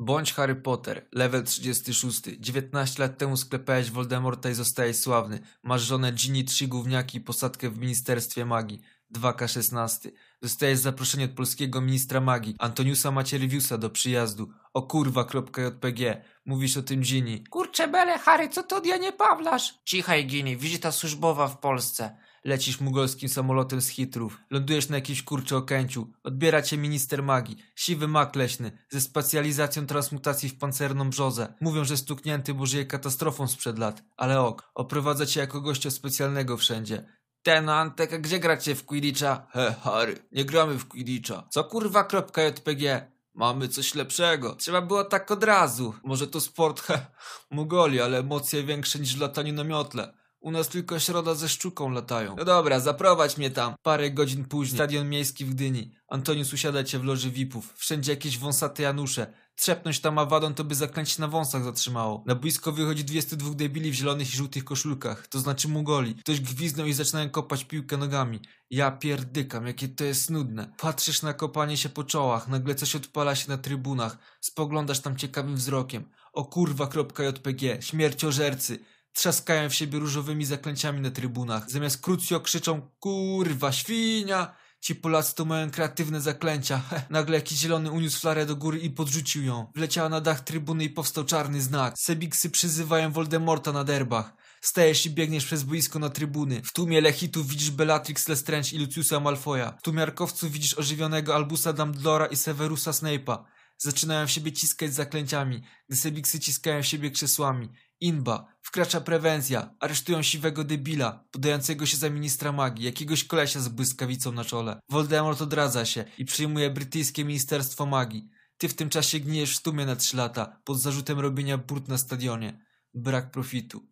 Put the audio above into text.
Bądź Harry Potter, level 36. 19 lat temu sklepałeś Voldemorta i zostajesz sławny. Masz żonę Ginny, trzy gówniaki i posadkę w Ministerstwie Magii. 2K16. Dostajesz zaproszenie od polskiego ministra magii, Antoniusa Macierewiusa do przyjazdu. O kurwa.jpg. Mówisz o tym Ginny. Kurcze bele, Harry, co to od Janie Pawlasz? Cichaj, Gini, wizyta służbowa w Polsce. Lecisz mugolskim samolotem z hitrów. Lądujesz na jakimś kurcze okęciu. Odbiera cię minister magii. Siwy mak leśny. Ze specjalizacją transmutacji w pancerną brzozę. Mówią, że stuknięty, żyje katastrofą sprzed lat. Ale ok. Oprowadza cię jako gościa specjalnego wszędzie. Ten Antek, a gdzie gracie w Quidditcha? He, Harry, nie gramy w Quidditcha. Co kurwa kropka JPG? Mamy coś lepszego. Trzeba było tak od razu. Może to sport, he, Mugoli, ale emocje większe niż latanie na miotle. U nas tylko środa ze szczuką latają. No dobra, zaprowadź mnie tam. Parę godzin później. Stadion miejski w Gdyni. Antonius usiada cię w loży VIP-ów. Wszędzie jakieś wąsate Janusze. Trzepnąć tam awadą, to by zaklęcie na wąsach zatrzymało. Na boisko wychodzi 22 debili w zielonych i żółtych koszulkach. To znaczy Mugoli. Ktoś gwizdnął i zaczynają kopać piłkę nogami. Ja pierdykam, jakie to jest nudne. Patrzysz na kopanie się po czołach, nagle coś odpala się na trybunach. Spoglądasz tam ciekawym wzrokiem. O kurwa.jpg, śmierciożercy. Trzaskają w siebie różowymi zaklęciami na trybunach. Zamiast krótcio krzyczą kurwa, świnia. Ci Polacy to mają kreatywne zaklęcia. Heh, nagle jakiś zielony uniósł flarę do góry i podrzucił ją. Wleciała na dach trybuny i powstał czarny znak. Sebiksy przyzywają Voldemorta na derbach. Stajesz i biegniesz przez boisko na trybuny. W tłumie lechitów widzisz Bellatrix Lestrange i Luciusa Malfoya. W tłumie arkowców widzisz ożywionego Albusa Dumbledora i Severusa Snape'a. Zaczynają w siebie ciskać zaklęciami, gdy Sebiksy ciskają w siebie krzesłami. Inba, wkracza prewencja, aresztują siwego debila, podającego się za ministra magii, jakiegoś kolesia z błyskawicą na czole. Voldemort odradza się i przyjmuje brytyjskie Ministerstwo Magii. Ty w tym czasie gnijesz w stumie na trzy lata, pod zarzutem robienia burt na stadionie. Brak profitu.